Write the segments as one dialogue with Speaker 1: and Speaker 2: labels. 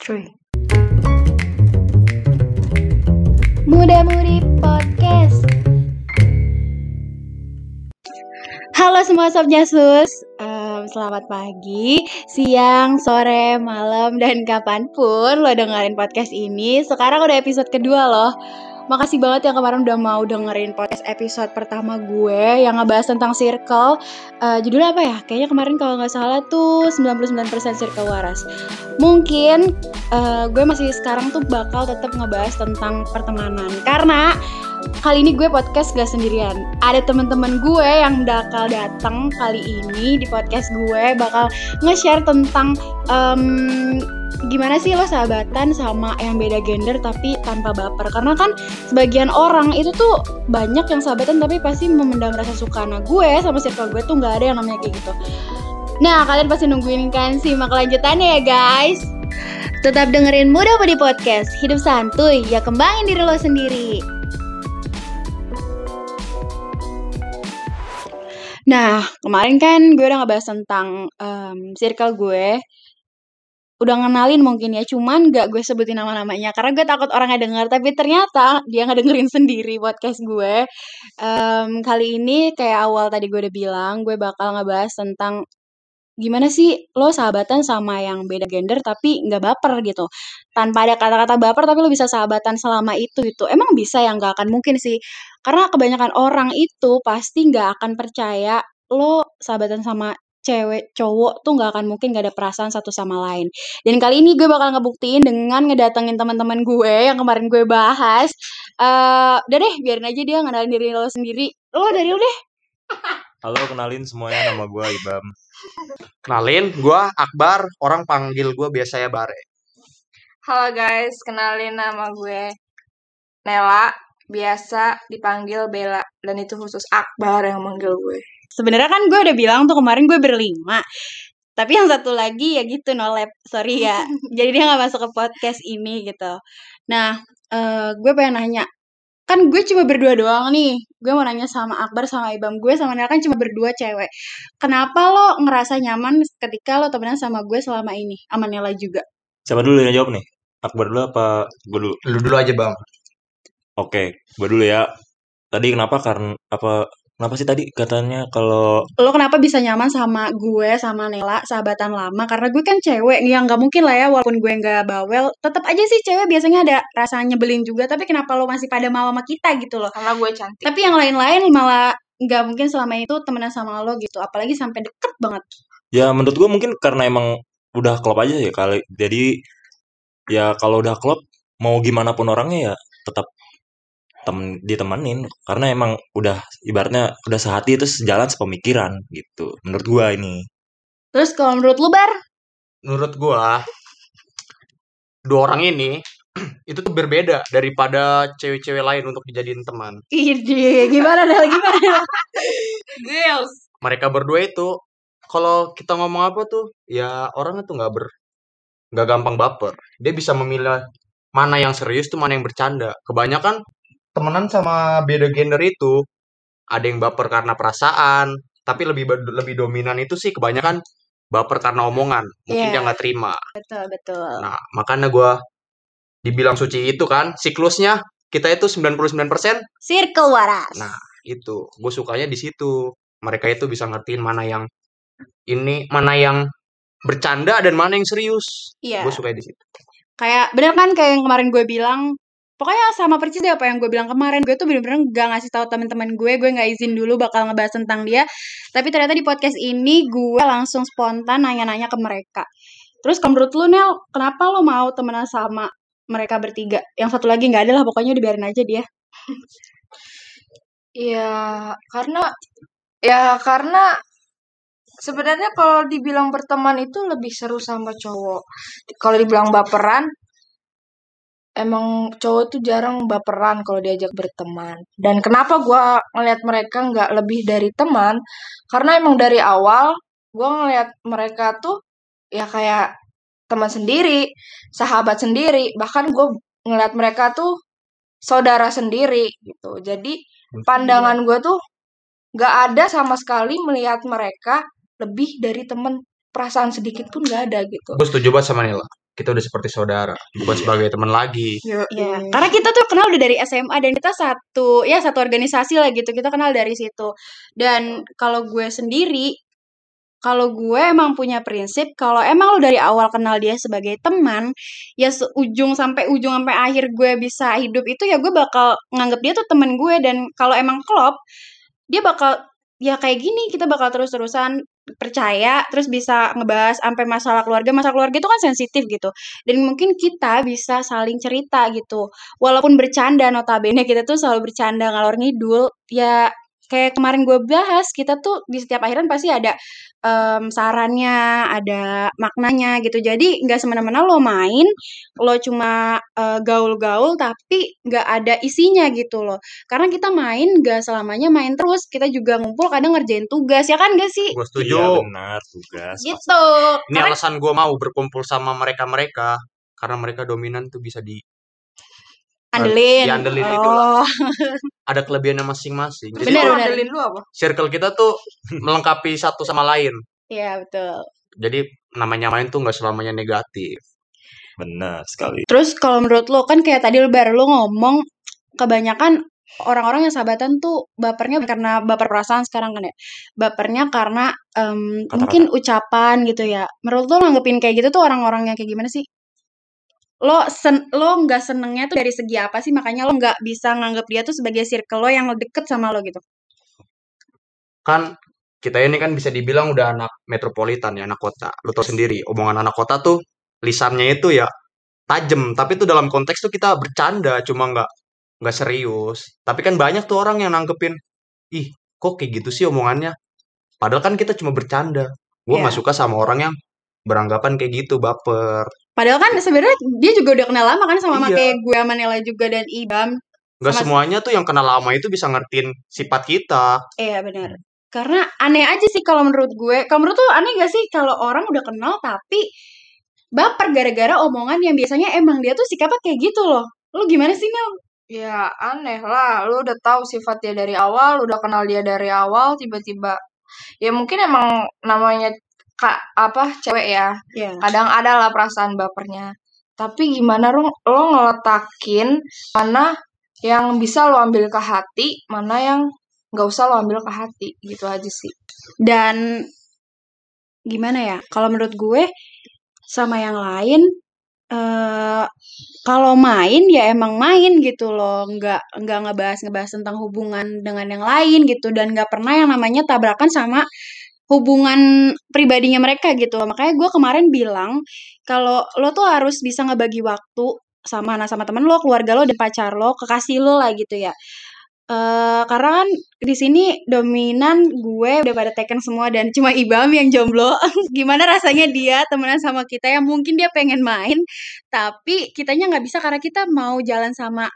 Speaker 1: Three. Muda Mudi Podcast. Halo semua Sob Jasus, Em, selamat pagi, siang, sore, malam, dan kapan pun lo dengerin podcast ini. Sekarang udah episode kedua loh. Makasih banget yang kemarin udah mau dengerin podcast episode pertama gue yang ngebahas tentang circle. Eh, judulnya apa ya? Kayaknya kemarin kalau nggak salah tuh 99% circle waras. Mungkin eh, gue masih sekarang tuh bakal tetap ngebahas tentang pertemanan karena kali ini gue podcast gak sendirian. Ada teman-teman gue yang bakal datang kali ini di podcast gue bakal nge-share tentang em, gimana sih lo sahabatan sama yang beda gender tapi tanpa baper. Karena kan sebagian orang itu tuh banyak yang sahabatan tapi pasti memendam rasa suka. Nah gue sama circle gue tuh nggak ada yang namanya kayak gitu. Nah kalian pasti nungguin kan simak kelanjutannya ya guys. Tetap dengerin Muda Pedi Podcast. Hidup santuy, ya kembangin diri lo sendiri. Nah, kemarin kan gue udah ngebahas tentang em, circle gue. Udah ngenalin mungkin ya, cuman gak gue sebutin nama-namanya karena gue takut orangnya denger. Tapi ternyata dia ngedengerin sendiri podcast gue. Em, kali ini kayak awal tadi gue udah bilang, gue bakal ngebahas tentang gimana sih lo sahabatan sama yang beda gender tapi nggak baper gitu. Tanpa ada kata-kata baper tapi lo bisa sahabatan selama itu gitu. Emang bisa ya? Nggak akan mungkin sih. Karena kebanyakan orang itu pasti nggak akan percaya lo sahabatan sama cewek cowok tuh nggak akan mungkin gak ada perasaan satu sama lain. Dan kali ini gue bakal ngebuktiin dengan ngedatengin teman-teman gue yang kemarin gue bahas. Eh udah deh biarin aja dia ngenalin diri lo sendiri. Lo dari lo deh
Speaker 2: Halo, kenalin semuanya nama gua Ibam.
Speaker 3: Kenalin, gua Akbar, orang panggil gua biasa ya Bare.
Speaker 4: Halo guys, kenalin nama gue Nela, biasa dipanggil Bella dan itu khusus Akbar yang manggil gue.
Speaker 1: sebenarnya kan gue udah bilang tuh kemarin gue berlima tapi yang satu lagi ya gitu no lab sorry ya jadi dia nggak masuk ke podcast ini gitu nah eh, gue pengen nanya kan gue cuma berdua doang nih gue mau nanya sama Akbar sama Ibam gue sama Nela kan cuma berdua cewek kenapa lo ngerasa nyaman ketika lo temenan sama gue selama ini sama Nela juga
Speaker 2: Siapa dulu yang jawab nih? Akbar dulu apa gua dulu?
Speaker 3: Lu dulu aja bang.
Speaker 2: Oke, gua dulu ya. Tadi kenapa karena apa? Kenapa sih tadi katanya kalau
Speaker 1: lo kenapa bisa nyaman sama gue sama Nela sahabatan lama? Karena gue kan cewek yang nggak mungkin lah ya walaupun gue nggak bawel tetap aja sih cewek biasanya ada rasa nyebelin juga. Tapi kenapa lo masih pada mau sama kita gitu loh?
Speaker 4: Karena gue cantik.
Speaker 1: tapi yang lain-lain malah nggak mungkin selama itu temenan sama lo gitu. Apalagi sampai deket banget.
Speaker 2: Ya menurut gua mungkin karena emang udah klop aja ya kali. Jadi ya kalau udah klop mau gimana pun orangnya ya tetap tem ditemenin karena emang udah ibaratnya udah sehati terus sejalan sepemikiran gitu. Menurut gua ini.
Speaker 1: terus kalau menurut lo bar
Speaker 3: Menurut gua, dua orang ini itu tuh berbeda daripada cewek-cewek lain untuk dijadiin teman.
Speaker 1: ide gimana Nel gimana
Speaker 4: Girls.
Speaker 3: Mereka berdua itu, kalau kita ngomong apa tuh, ya orang itu nggak ber, nggak gampang baper. Dia bisa memilah mana yang serius tuh mana yang bercanda. Kebanyakan temenan sama beda gender itu ada yang baper karena perasaan, tapi lebih lebih dominan itu sih kebanyakan baper karena omongan. Mungkin
Speaker 1: Iya.
Speaker 3: dia nggak terima.
Speaker 1: betul betul
Speaker 3: Nah, makanya gua dibilang suci itu kan, siklusnya kita itu 99%.
Speaker 1: circle waras
Speaker 3: Nah, itu. Gue sukanya di situ. Mereka itu bisa ngertiin mana yang ini, mana yang bercanda dan mana yang serius.
Speaker 1: iya
Speaker 3: Gue suka di situ.
Speaker 1: kayak bener kan kayak yang kemarin gue bilang pokoknya sama persis deh apa yang gue bilang kemarin. Gue tuh bener-bener gak ngasih tahu teman-teman gue gue nggak izin dulu bakal ngebahas tentang dia. Tapi ternyata di podcast ini gue langsung spontan nanya-nanya ke mereka. Terus kalau menurut lu Nel kenapa lo mau temenan sama mereka bertiga? Yang satu lagi nggak ada lah pokoknya dibiarin aja dia.
Speaker 4: Ya, karena ya karena sebenarnya kalau dibilang berteman itu lebih seru sama cowok. Kalau dibilang baperan, emang cowok tuh jarang baperan kalau diajak berteman. Dan kenapa gua ngelihat mereka nggak lebih dari teman? Karena emang dari awal gua ngelihat mereka tuh ya kayak teman sendiri, sahabat sendiri, bahkan gue ngelihat mereka tuh saudara sendiri gitu. Jadi pandangan gue tuh nggak ada sama sekali melihat mereka lebih dari temen perasaan sedikit pun nggak ada gitu
Speaker 3: gue setuju banget sama Nila kita udah seperti saudara bukan
Speaker 2: Iya.
Speaker 3: sebagai teman lagi
Speaker 1: Ya, karena kita tuh kenal udah dari SMA dan kita satu ya satu organisasi lah gitu. Kita kenal dari situ. Dan kalau gue sendiri kalau gue emang punya prinsip kalau emang lu dari awal kenal dia sebagai teman, ya seujung sampai ujung sampai akhir gue bisa hidup itu ya gue bakal nganggap dia tuh teman gue dan kalau emang klop dia bakal ya kayak gini kita bakal terus-terusan percaya terus bisa ngebahas sampai masalah keluarga. Masalah keluarga itu kan sensitif gitu. Dan mungkin kita bisa saling cerita gitu. Walaupun bercanda notabene kita tuh selalu bercanda ngalor ngidul ya kayak kemarin gue bahas kita tuh di setiap akhiran pasti ada em, sarannya ada maknanya gitu. Jadi nggak semena-mena lo main lo cuma eh, gaul-gaul tapi nggak ada isinya gitu loh. Karena kita main nggak selamanya main terus kita juga ngumpul kadang ngerjain tugas ya kan gak sih?
Speaker 3: Gue setuju.
Speaker 2: Iya benar tugas.
Speaker 1: gitu.
Speaker 3: ini
Speaker 1: karena
Speaker 3: alasan gue mau berkumpul sama mereka mereka karena mereka dominan tuh bisa di
Speaker 1: andelin
Speaker 3: diandelin itu
Speaker 1: oh.
Speaker 3: Ada kelebihannya masing-masing. Jadi
Speaker 1: Bener, bener.
Speaker 4: andelin lu apa?
Speaker 3: circle kita tuh melengkapi satu sama lain.
Speaker 1: Iya betul.
Speaker 3: Jadi namanya main tuh nggak selamanya negatif.
Speaker 2: Benar sekali.
Speaker 1: terus kalau menurut lo kan kayak tadi baru lo ngomong kebanyakan orang-orang yang sahabatan tuh bapernya karena baper perasaan sekarang kan ya? Bapernya karena em,
Speaker 2: Kata-kata.
Speaker 1: mungkin ucapan gitu ya. Menurut lo nanggepin kayak gitu tuh orang-orang yang kayak gimana sih lo sen lo nggak senengnya tuh dari segi apa sih? Makanya lo nggak bisa nganggap dia tuh sebagai circle lo yang deket sama lo gitu.
Speaker 3: Kan kita ini kan bisa dibilang udah anak metropolitan ya anak kota. Lu tau sendiri omongan anak kota tuh lisannya itu ya tajam. Tapi tuh dalam konteks tuh kita bercanda cuma nggak nggak serius. Tapi kan banyak tuh orang yang nanggepin ih kok kayak gitu sih omongannya? Padahal kan kita cuma bercanda. Gue nggak suka sama orang yang beranggapan kayak gitu baper
Speaker 1: padahal kan sebenarnya dia juga udah kenal lama kan sama
Speaker 3: Iya.
Speaker 1: kayak gue sama Nela juga dan Ibam
Speaker 3: nggak
Speaker 1: Sama-
Speaker 3: semuanya tuh yang kenal lama itu bisa ngertiin sifat kita
Speaker 1: Iya benar. Karena aneh aja sih kalau menurut gue. Kalau menurut tuh aneh gak sih kalau orang udah kenal tapi baper gara-gara omongan yang biasanya emang dia tuh sikapnya kayak gitu loh. Lu gimana sih Mel?
Speaker 4: ya aneh lah lu udah tahu sifat dia dari awal udah kenal dia dari awal tiba-tiba ya mungkin emang namanya kak apa cewek ya.
Speaker 1: Ya.
Speaker 4: kadang ada lah perasaan bapernya. Tapi gimana lo lo ngeletakin mana yang bisa lo ambil ke hati mana yang nggak usah lo ambil ke hati. Gitu aja sih.
Speaker 1: Dan gimana ya? Kalau menurut gue sama yang lain eh kalau main ya emang main gitu loh, nggak nggak ngebahas ngebahas tentang hubungan dengan yang lain gitu. Dan nggak pernah yang namanya tabrakan sama hubungan pribadinya mereka gitu. Makanya gue kemarin bilang kalau lo tuh harus bisa ngebagi waktu sama anak sama temen lo, keluarga lo, dan pacar lo, kekasih lo lah gitu ya. Eh karena kan di sini dominan gue udah pada taken semua dan cuma Ibam yang jomblo. Gimana rasanya dia temenan sama kita yang mungkin dia pengen main, tapi kitanya nggak bisa karena kita mau jalan sama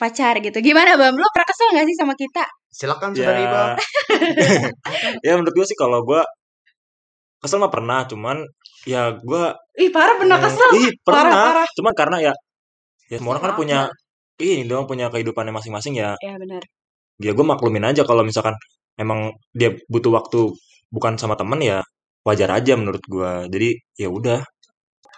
Speaker 1: pacar gitu. Gimana Bam? Lo pernah kesel gak sih sama kita?
Speaker 3: Silakan
Speaker 2: Ya.
Speaker 3: saudari Bang
Speaker 2: ya menurut gue sih kalau gue kesel mah pernah, cuman ya gue
Speaker 1: Ih parah pernah kesel.
Speaker 2: Ih, pernah.
Speaker 1: Parah, parah.
Speaker 2: Cuman karena ya ya semua orang kan punya ini dong punya kehidupannya masing-masing ya.
Speaker 1: Ya benar.
Speaker 2: Ya gue maklumin aja kalau misalkan emang dia butuh waktu bukan sama temen ya wajar aja menurut gua. Jadi ya udah.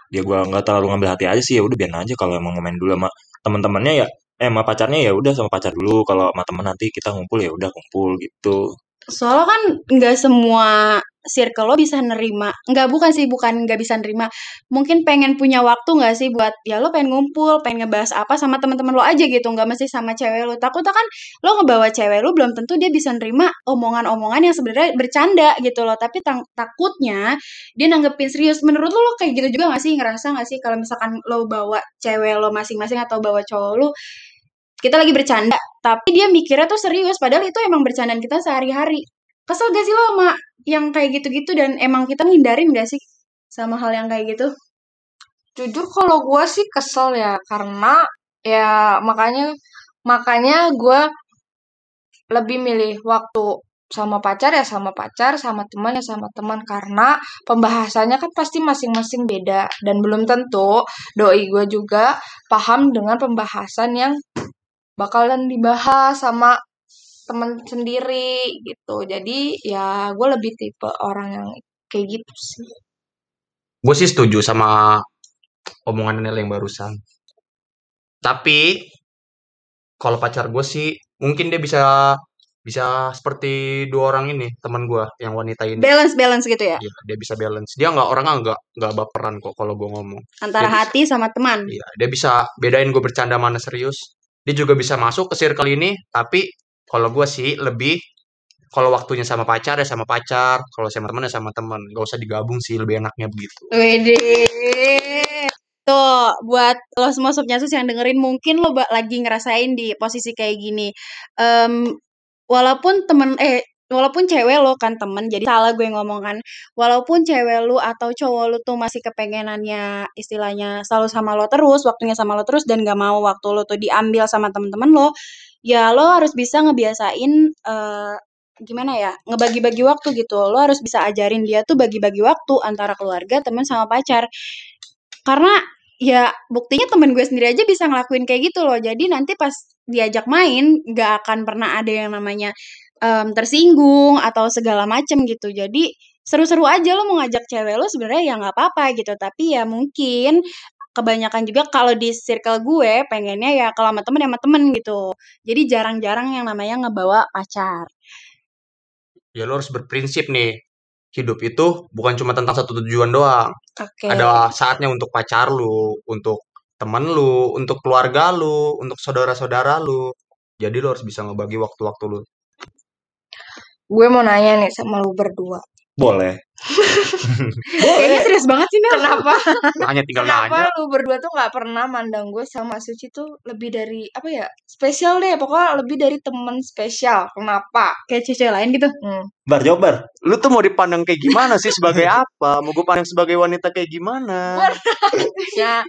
Speaker 2: Ya gua nggak terlalu ngambil hati aja sih ya udah biar aja kalau emang mau main dulu sama teman-temannya ya eh sama pacarnya ya udah sama pacar dulu kalau sama temen nanti kita ngumpul ya udah kumpul gitu
Speaker 1: Soalnya kan nggak semua circle lo bisa nerima. Nggak bukan sih, bukan nggak bisa nerima. Mungkin pengen punya waktu nggak sih buat ya lo pengen ngumpul, pengen ngebahas apa sama teman-teman lo aja gitu. Nggak mesti sama cewek lo. Takutnya kan lo ngebawa cewek lo belum tentu dia bisa nerima omongan-omongan yang sebenarnya bercanda gitu loh. Tapi takutnya dia nanggepin serius. Menurut lo lo kayak gitu juga nggak sih? Ngerasa nggak sih kalau misalkan lo bawa cewek lo masing-masing atau bawa cowok lo kita lagi bercanda, tapi dia mikirnya tuh serius, padahal itu emang bercandaan kita sehari-hari. Kesel gak sih lo sama yang kayak gitu-gitu dan emang kita ngindarin gak sih sama hal yang kayak gitu?
Speaker 4: jujur kalau gue sih kesel ya karena ya makanya makanya gue lebih milih waktu sama pacar ya sama pacar sama teman ya sama teman karena pembahasannya kan pasti masing-masing beda dan belum tentu doi gue juga paham dengan pembahasan yang bakalan dibahas sama temen sendiri gitu. Jadi ya gue lebih tipe orang yang kayak gitu sih.
Speaker 3: Gue sih setuju sama omongan Nel yang barusan. Tapi kalau pacar gue sih mungkin dia bisa bisa seperti dua orang ini teman gue yang wanita ini.
Speaker 1: Balance balance gitu ya?
Speaker 3: Iya, dia bisa balance. Dia nggak orangnya nggak nggak baperan kok kalau gue ngomong.
Speaker 1: Antara
Speaker 3: Dia bisa-
Speaker 1: hati sama teman?
Speaker 3: Iya, dia bisa bedain gue bercanda mana serius. Dia juga bisa masuk ke circle ini, tapi kalau gue sih lebih kalau waktunya sama pacar ya sama pacar, kalau sama teman ya sama teman. Gak usah digabung sih, lebih enaknya begitu.
Speaker 1: Wede. Tuh, buat lo semua sob nyasus yang dengerin mungkin lo lagi ngerasain di posisi kayak gini. Em, walaupun temen eh walaupun cewek lo kan temen jadi salah gue ngomong kan. Walaupun cewek lu atau cowok lu tuh masih kepengenannya istilahnya selalu sama lo terus waktunya sama lo terus dan gak mau waktu lo tuh diambil sama temen-temen lo ya lo harus bisa ngebiasain eh, gimana ya ngebagi-bagi waktu gitu. Lo harus bisa ajarin dia tuh bagi-bagi waktu antara keluarga teman sama pacar. Karena ya buktinya temen gue sendiri aja bisa ngelakuin kayak gitu loh. Jadi nanti pas diajak main nggak akan pernah ada yang namanya em, tersinggung atau segala macem gitu jadi seru-seru aja lo mau ngajak cewek lo sebenarnya ya nggak apa-apa gitu tapi ya mungkin kebanyakan juga kalau di circle gue pengennya ya kalau sama temen ya sama temen gitu jadi jarang-jarang yang namanya ngebawa pacar
Speaker 3: Ya lo harus berprinsip nih. Hidup itu bukan cuma tentang satu tujuan doang.
Speaker 1: oke
Speaker 3: Ada saatnya untuk pacar lu, untuk temen lu, untuk keluarga lu, untuk saudara-saudara lu. Jadi lo harus bisa ngebagi waktu-waktu lu.
Speaker 4: Gue mau nanya nih sama lu berdua
Speaker 2: Boleh.
Speaker 1: kayaknya serius banget sih Nel
Speaker 4: kenapa
Speaker 3: Hanya tinggal nanya.
Speaker 4: kenapa lu berdua tuh nggak pernah mandang gue sama Suci tuh lebih dari apa ya spesial deh pokoknya lebih dari temen spesial kenapa
Speaker 1: kayak cewek lain gitu
Speaker 4: hmm.
Speaker 2: Bar, jawab bar.
Speaker 3: Lu tuh mau dipandang kayak gimana sih sebagai apa? Mau gue pandang sebagai wanita kayak gimana?
Speaker 4: ya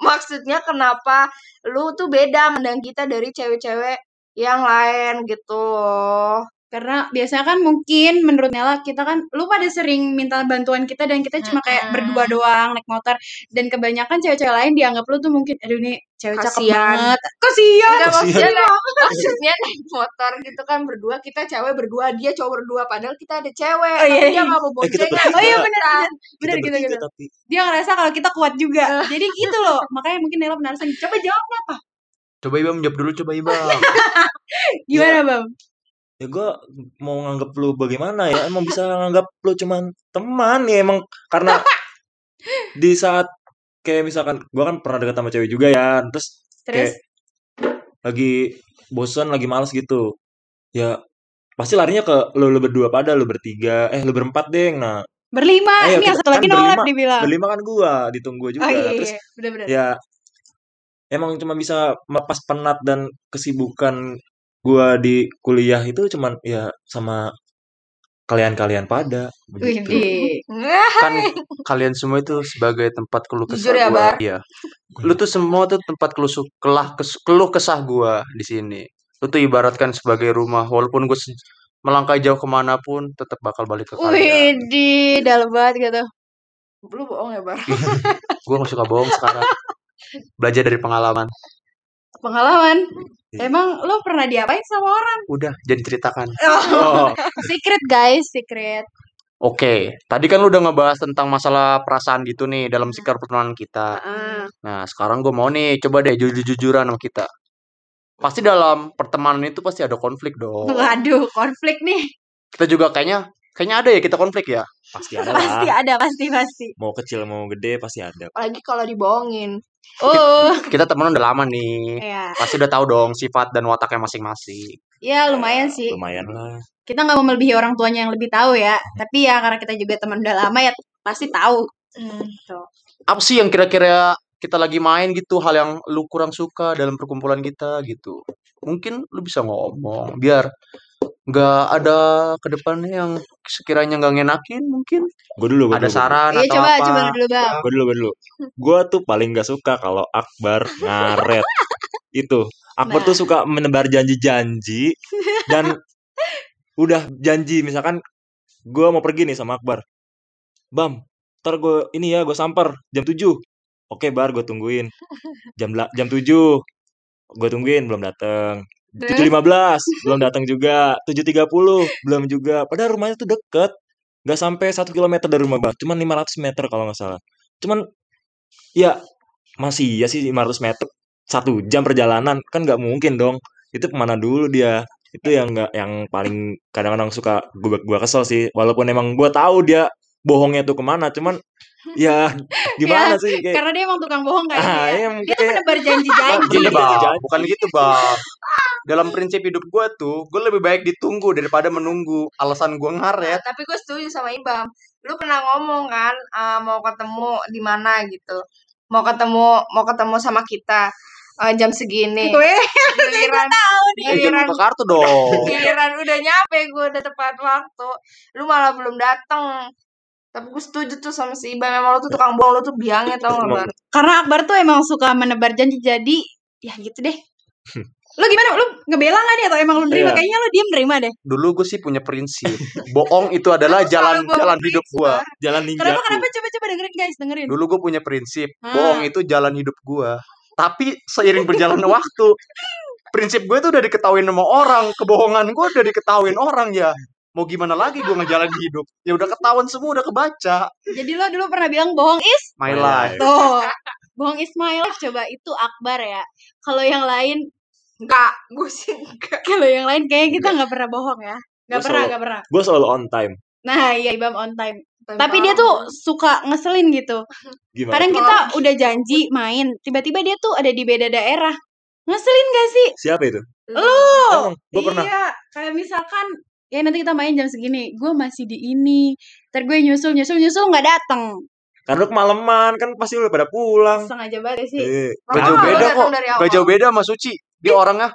Speaker 4: maksudnya kenapa lu tuh beda mandang kita dari cewek-cewek yang lain gitu loh
Speaker 1: karena biasanya kan mungkin menurut Nela kita kan lu pada sering minta bantuan kita dan kita cuma kayak berdua doang naik motor. Dan kebanyakan cewek-cewek lain dianggap lu tuh mungkin aduh nih cewek cakep banget. Kasian
Speaker 4: Enggak
Speaker 2: Kasihan.
Speaker 4: maksudnya naik, maksudnya naik motor gitu kan berdua kita cewek berdua dia cowok berdua padahal kita ada cewek
Speaker 1: Oh, iya,
Speaker 4: tapi dia
Speaker 1: iya.
Speaker 4: nggak mau
Speaker 2: Eh, bertiga.
Speaker 1: oh iya benar benar. gitu gitu.
Speaker 2: tapi.
Speaker 1: dia ngerasa kalau kita kuat juga. Jadi gitu loh makanya mungkin Nela penasaran. Coba jawab apa
Speaker 3: Coba Ibam jawab dulu, coba Ibam.
Speaker 1: gimana bang
Speaker 2: Ya gue mau nganggap lu bagaimana ya? Emang bisa nganggap lu cuman teman ya emang karena di saat kayak misalkan gue kan pernah dekat sama cewek juga ya, terus
Speaker 1: terus
Speaker 2: kayak lagi bosan, lagi males gitu. Ya pasti larinya ke lu, lu berdua pada lu bertiga, eh lu berempat deh. Nah,
Speaker 1: berlima
Speaker 2: Ayo,
Speaker 1: ini yang satu lagi
Speaker 2: kan
Speaker 1: nolak
Speaker 2: berlima-
Speaker 1: dibilang
Speaker 2: berlima kan gua, ditunggu
Speaker 1: oh
Speaker 2: juga.
Speaker 1: iya
Speaker 2: Terus
Speaker 1: iya benar-benar
Speaker 2: ya emang cuma bisa melepas penat dan kesibukan gua di kuliah itu cuman ya sama kalian-kalian pada begitu.
Speaker 1: Widih.
Speaker 3: kan kalian semua itu sebagai tempat keluh kesah
Speaker 4: Jujur ya,
Speaker 3: gua.
Speaker 4: Bar.
Speaker 3: Iya. Lu tuh semua tuh tempat keluh kelah kes- keluh kesah gua di sini. Lu tuh ibaratkan sebagai rumah walaupun gue melangkah jauh ke mana pun tetap bakal balik ke kalian.
Speaker 1: Widih, dalam banget gitu.
Speaker 4: lu bohong ya bar
Speaker 3: Gue gak suka bohong sekarang. Belajar dari pengalaman.
Speaker 1: Pengalaman.
Speaker 2: Iya.
Speaker 1: Emang lo pernah diapain sama orang?
Speaker 3: Udah, jadi ceritakan.
Speaker 2: Oh,
Speaker 1: secret guys, secret.
Speaker 3: Oke, tadi kan lu udah ngebahas tentang masalah perasaan gitu nih dalam sikap pertemanan kita.
Speaker 1: Ah,
Speaker 3: Nah, sekarang gue mau nih coba deh jujur-jujuran sama kita. Pasti dalam pertemanan itu pasti ada konflik dong.
Speaker 1: waduh, konflik nih.
Speaker 3: Kita juga kayaknya kayaknya ada ya kita konflik ya.
Speaker 2: pasti ada
Speaker 1: Pasti ada, pasti pasti.
Speaker 2: Mau kecil mau gede pasti ada.
Speaker 4: apalagi kalau dibohongin
Speaker 1: Oh,
Speaker 3: Kita temenan udah lama nih.
Speaker 1: ya.
Speaker 3: Pasti udah tahu dong sifat dan wataknya masing-masing.
Speaker 1: Ya lumayan sih.
Speaker 2: Lumayan lah.
Speaker 1: Kita nggak mau melebihi orang tuanya yang lebih tahu ya. Tapi ya karena kita juga teman udah lama ya pasti tahu.
Speaker 4: Hmm.
Speaker 1: Tuh.
Speaker 3: Apa sih yang kira-kira kita lagi main gitu hal yang lu kurang suka dalam perkumpulan kita gitu. Mungkin lu bisa ngomong biar nggak ada ke depannya yang sekiranya nggak ngenakin mungkin
Speaker 2: Gue dulu, gue
Speaker 3: ada
Speaker 2: dulu.
Speaker 3: saran
Speaker 1: Iya
Speaker 3: atau
Speaker 1: coba
Speaker 3: apa.
Speaker 1: coba dulu bang.
Speaker 2: Gue dulu, gue dulu. Gue tuh paling gak suka kalau Akbar ngaret. Itu. Akbar
Speaker 1: Nah.
Speaker 2: tuh suka menebar janji-janji dan udah janji misalkan gue mau pergi nih sama Akbar. Bam, ntar gue ini ya gue samper jam 7. Oke bar gue tungguin. Jam jam 7 gue tungguin belum dateng. 7.15 belum datang juga. 7.30 belum juga. Padahal rumahnya tuh deket. nggak sampai satu kilometer dari rumah gua cuman 500 meter kalau nggak salah cuman ya masih ya sih 500 meter satu jam perjalanan kan nggak mungkin dong itu ke mana dulu dia itu yang nggak yang paling kadang-kadang suka gua gua kesel sih walaupun emang gua tahu dia bohongnya tuh ke mana cuman ya gimana sih kayak
Speaker 1: Karena dia emang tukang bohong
Speaker 2: ah
Speaker 1: kayaknya.
Speaker 2: ya
Speaker 1: Dia
Speaker 2: mungkin
Speaker 1: tuh menebar janji-janji.
Speaker 3: Gini
Speaker 2: Janji.
Speaker 3: bang,
Speaker 2: Janji.
Speaker 3: bukan gitu bang. Dalam prinsip hidup gue tuh, gue lebih baik ditunggu daripada menunggu. Alasan gue
Speaker 4: Nah,
Speaker 3: ngaret.
Speaker 4: tapi gue setuju sama Ibam. Lu pernah ngomong kan eh, mau ketemu di mana gitu. Mau ketemu mau ketemu sama kita eh, jam segini.
Speaker 1: Gue
Speaker 4: Giliran
Speaker 1: tahu nih.
Speaker 3: Eh,
Speaker 4: giliran
Speaker 3: buka kartu dong.
Speaker 4: giliran udah nyampe gue udah tepat waktu. Lu malah belum datang. Tapi gue setuju tuh sama si Ibam. Emang lu tuh tukang bohong, lu tuh biangnya tau gak Bar?
Speaker 1: Karena Akbar tuh emang suka menebar janji jadi ya gitu deh. Lu gimana? Lu ngebela gak nih atau emang lu nerima?
Speaker 2: Iya.
Speaker 1: Kayaknya lu diem nerima deh.
Speaker 3: Dulu gue sih punya prinsip. Bohong itu adalah jalan
Speaker 4: gua
Speaker 3: jalan hidup gue.
Speaker 2: jalan ninja
Speaker 1: Kenapa kenapa coba coba dengerin guys, dengerin.
Speaker 3: Dulu gue punya prinsip.
Speaker 1: Ah.
Speaker 3: Bohong itu jalan hidup gue. Tapi seiring berjalannya waktu, prinsip gue tuh udah diketahuin sama orang. Kebohongan gue udah diketahuin orang ya. Mau gimana lagi gue ngejalanin hidup? Ya udah ketahuan semua, udah kebaca.
Speaker 1: Jadi lo dulu pernah bilang bohong is
Speaker 3: My life.
Speaker 1: tuh. bohong is my life. Coba itu Akbar ya. Kalau yang lain,
Speaker 4: Enggak, gue sih enggak.
Speaker 1: kalau yang lain kayaknya kita nggak pernah bohong ya. Nggak pernah, nggak pernah.
Speaker 2: gue selalu on time
Speaker 1: Nah, iya Ibam on time. Tapi dia tuh suka ngeselin gitu.
Speaker 2: gimana
Speaker 1: Kadang kita udah janji main, tiba-tiba dia tuh ada di beda daerah. Ngeselin gak sih?
Speaker 2: siapa itu
Speaker 1: Lu.
Speaker 2: emang gue pernah
Speaker 1: Iya, kayak misalkan ya nanti kita main jam segini, gue masih di ini, ntar gue nyusul nyusul nyusul nggak datang,
Speaker 2: karena lu kemalaman kan pasti udah pada pulang
Speaker 1: sengaja banget sih.
Speaker 2: Eh,
Speaker 3: Gak jauh beda kok. Gak jauh beda sama Suci. Dia orangnya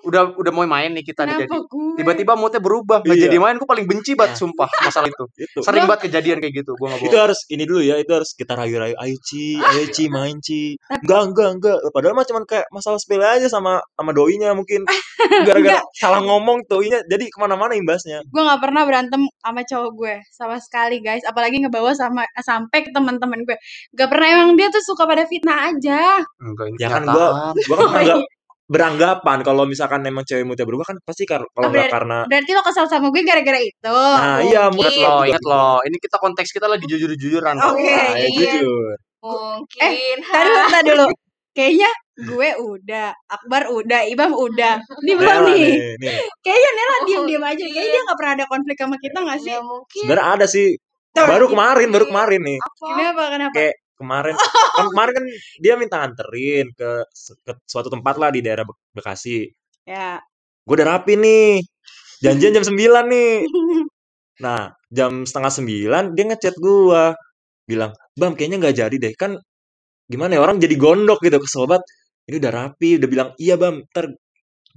Speaker 3: udah udah mau main nih kita nih jadi.
Speaker 1: Gue?
Speaker 3: Tiba-tiba moodnya berubah. Gak
Speaker 2: Iya.
Speaker 3: jadi main. Gue paling benci banget sumpah masalah itu.
Speaker 2: itu
Speaker 3: Sering
Speaker 1: Gua-
Speaker 3: banget kejadian kayak gitu. Gue gak
Speaker 2: itu harus ini dulu ya itu harus kita rayu-rayu ayo Ci ayo Ci main Ci enggak enggak enggak padahal mah cuman kayak masalah sepele aja sama sama doinya mungkin gara-gara salah ngomong doinya jadi ke mana-mana imbasnya
Speaker 1: gue nggak pernah berantem sama cowok gue sama sekali guys, apalagi ngebawa sama sampai ke teman-teman gue. Gak pernah emang dia tuh suka pada fitnah aja.
Speaker 3: Enggak, ini
Speaker 2: ya kan gua gua kan
Speaker 1: Oh, iya.
Speaker 2: Beranggapan kalau misalkan emang cewek muda berubah kan pasti kar- kalau
Speaker 1: Oh,
Speaker 2: nggak karena
Speaker 1: Berarti lo kesel sama gue gara-gara itu.
Speaker 2: nah iya
Speaker 3: Ingat
Speaker 2: mungkin
Speaker 3: loh, ingat loh. Ini kita konteks kita lagi jujur-jujuran.
Speaker 1: Oke,
Speaker 2: Nah, ya
Speaker 4: iya.
Speaker 2: jujur
Speaker 4: Mungkin.
Speaker 1: Tadi dulu, tadi dulu. Kayaknya gue udah, Akbar udah, Ibam udah. Ini belum nih.
Speaker 2: nih, nih.
Speaker 1: Kayaknya Nela
Speaker 4: Oh,
Speaker 1: diem-diem aja.
Speaker 4: iya.
Speaker 1: Kayaknya dia gak pernah ada konflik sama kita gak sih?
Speaker 4: Ya mungkin.
Speaker 2: sebenarnya ada sih
Speaker 1: Tuh,
Speaker 2: baru kemarin baru kemarin nih
Speaker 4: Apa?
Speaker 1: Kenapa, kenapa?
Speaker 2: kayak kemarin. Kan kemarin kan dia minta anterin ke, ke suatu tempat lah di daerah Be- Bekasi.
Speaker 1: Ya.
Speaker 2: gue udah rapi nih. Janjian jam 9 nih. Nah jam setengah sembilan dia ngechat gua. Bilang bam kayaknya nggak jadi deh. Kan gimana ya orang jadi gondok gitu kesel banget ini udah rapi. Udah bilang iya bam ntar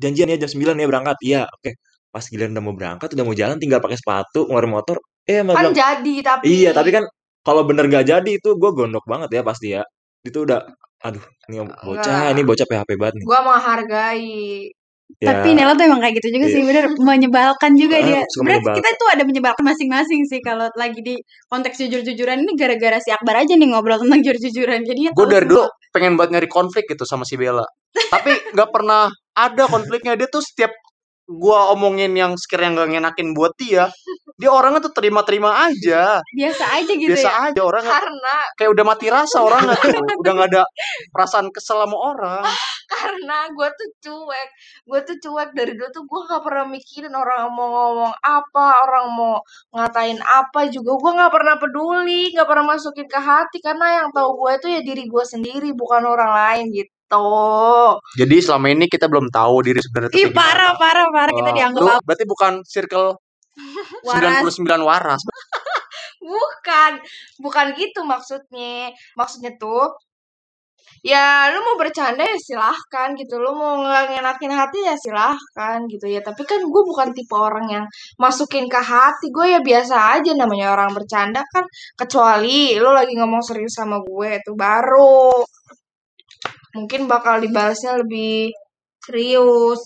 Speaker 2: janjian ya jam 9 ya berangkat. Iya oke. Pas giliran udah mau berangkat udah mau jalan tinggal pakai sepatu ngeluarin motor. Eh
Speaker 4: Kan
Speaker 2: bilang
Speaker 4: jadi tapi.
Speaker 2: iya tapi kan kalau bener gak jadi itu gue gondok banget ya pasti ya itu udah aduh ini bocah
Speaker 4: Enggak.
Speaker 2: ini bocah PHP banget nih
Speaker 4: Gua menghargai.
Speaker 2: ya
Speaker 1: Tapi Nela tuh emang kayak gitu juga
Speaker 2: Iya.
Speaker 1: sih, bener menyebalkan juga
Speaker 2: Ah,
Speaker 1: dia. Sebenarnya kita tuh ada menyebalkan masing-masing sih kalau lagi di konteks jujur-jujuran ini gara-gara si Akbar aja nih ngobrol tentang jujur-jujuran. Jadinya
Speaker 3: Gue dari dulu pengen banget nyari konflik gitu sama si Bella. Tapi nggak pernah ada konfliknya. Dia tuh setiap gua omongin yang sekiranya nggak ngenakin buat dia, dia orangnya tuh terima-terima aja.
Speaker 1: biasa aja gitu
Speaker 3: Biasa
Speaker 1: ya.
Speaker 3: aja orangnya
Speaker 4: Karena
Speaker 3: kayak udah mati rasa orangnya tuh. Udah nggak ada perasaan kesel sama orang.
Speaker 4: karena gue tuh cuek gue tuh cuek dari dulu tuh gue gak pernah mikirin orang mau ngomong apa orang mau ngatain apa juga gue nggak pernah peduli nggak pernah masukin ke hati karena yang tahu gue itu ya diri gue sendiri bukan orang lain gitu
Speaker 3: Jadi selama ini kita belum tahu diri sebenarnya
Speaker 1: Ih parah parah parah. Kita dianggap
Speaker 3: lu
Speaker 1: apa?
Speaker 3: berarti bukan circle
Speaker 1: Waras.
Speaker 3: 99 waras.
Speaker 4: bukan. Bukan gitu maksudnya. Maksudnya tuh ya lu mau bercanda ya silahkan gitu. Lu mau ngenakin hati ya silahkan gitu ya. Tapi kan gue bukan tipe orang yang masukin ke hati. Gue ya biasa aja namanya orang bercanda kan. Kecuali lu lagi ngomong serius sama gue itu baru mungkin bakal dibalasnya lebih serius.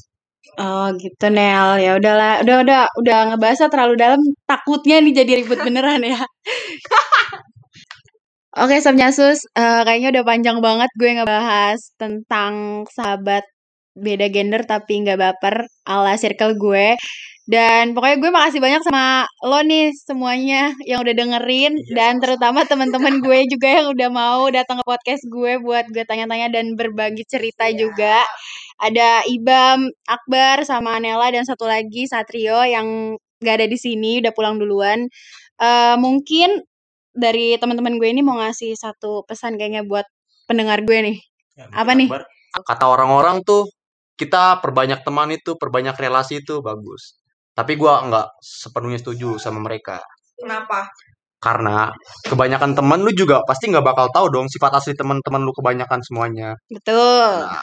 Speaker 1: Oh gitu Nel. Ya udahlah udah udah udah ngebahasnya terlalu dalam. Takutnya nih jadi ribut beneran ya. Oke Sob Nyasus, eh, kayaknya udah panjang banget gue ngebahas tentang sahabat beda gender tapi nggak baper ala circle gue. Dan pokoknya gue makasih banyak sama lo nih semuanya yang udah dengerin dan terutama teman-teman gue juga yang udah mau datang ke podcast gue buat gue tanya-tanya dan berbagi cerita juga. Ada Ibam, Akbar sama Nela dan satu lagi Satrio yang gak ada di sini udah pulang duluan. Eh mungkin dari teman-teman gue ini mau ngasih satu pesan kayaknya buat pendengar gue nih.
Speaker 2: Ya,
Speaker 1: Apa nih?
Speaker 2: Akbar.
Speaker 3: Kata orang-orang tuh kita perbanyak teman itu, perbanyak relasi itu bagus. Tapi gua nggak sepenuhnya setuju sama mereka.
Speaker 4: Kenapa?
Speaker 3: Karena kebanyakan teman lu juga pasti nggak bakal tahu dong sifat asli teman-teman lu kebanyakan semuanya.
Speaker 1: Betul.
Speaker 3: Nah,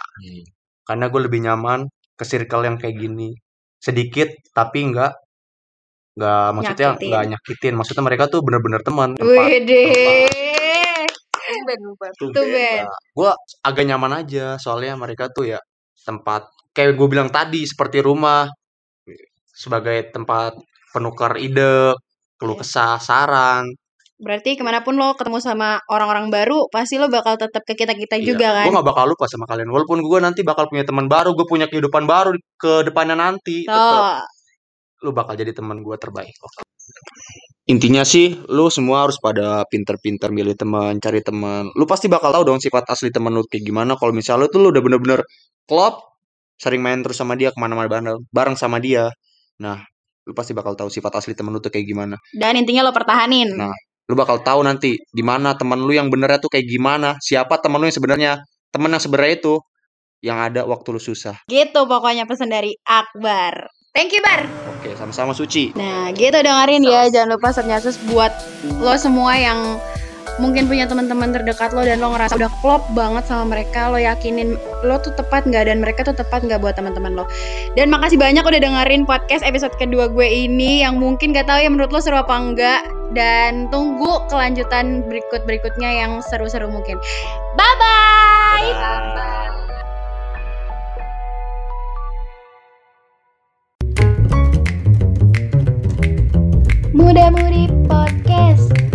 Speaker 3: karena gue lebih nyaman ke circle yang kayak gini. Sedikit tapi nggak nggak maksudnya nggak nyakitin. Maksudnya mereka tuh bener-bener teman.
Speaker 1: Wede. Tuh Ben.
Speaker 3: gue agak nyaman aja soalnya mereka tuh ya tempat kayak gue bilang tadi seperti rumah sebagai tempat penukar ide keluh
Speaker 1: Iya.
Speaker 3: kesah saran
Speaker 1: Berarti ke mana pun lo ketemu sama orang-orang baru, pasti lo bakal tetap ke kita-kita juga kan?
Speaker 3: gue gak bakal lupa sama kalian walaupun gue nanti bakal punya teman baru gue punya kehidupan baru ke depannya nanti tetep
Speaker 1: Tuh.
Speaker 3: lu bakal jadi teman gue terbaik intinya sih lu semua harus pada pinter-pinter milih teman cari teman lu pasti bakal tahu dong sifat asli teman lu kayak gimana kalau misalnya lu tuh lu udah bener-bener klop sering main terus sama dia ke mana-mana bareng bareng sama dia nah lu pasti bakal tahu sifat asli temen lu tuh kayak gimana
Speaker 1: Dan intinya lo pertahanin.
Speaker 3: Nah. lu bakal tahu nanti di mana teman lu yang benernya tuh kayak gimana siapa teman lu yang sebenarnya teman yang sebenarnya itu yang ada waktu lu susah
Speaker 1: Gitu pokoknya pesan dari Akbar. Thank you, Bar.
Speaker 3: Oke sama-sama suci
Speaker 1: Nah, gitu dengerin ya. Jangan lupa Subnyasus buat lo semua yang mungkin punya teman-teman terdekat lo dan lo ngerasa udah klop banget sama mereka. Lo yakinin lo tuh tepat nggak dan mereka tuh tepat nggak buat teman-teman lo. Dan makasih banyak udah dengerin podcast episode kedua gue ini yang mungkin gak tahu ya menurut lo seru apa enggak. Dan tunggu kelanjutan berikut-berikutnya yang seru-seru mungkin. Bye-bye! Muda Mudi Podcast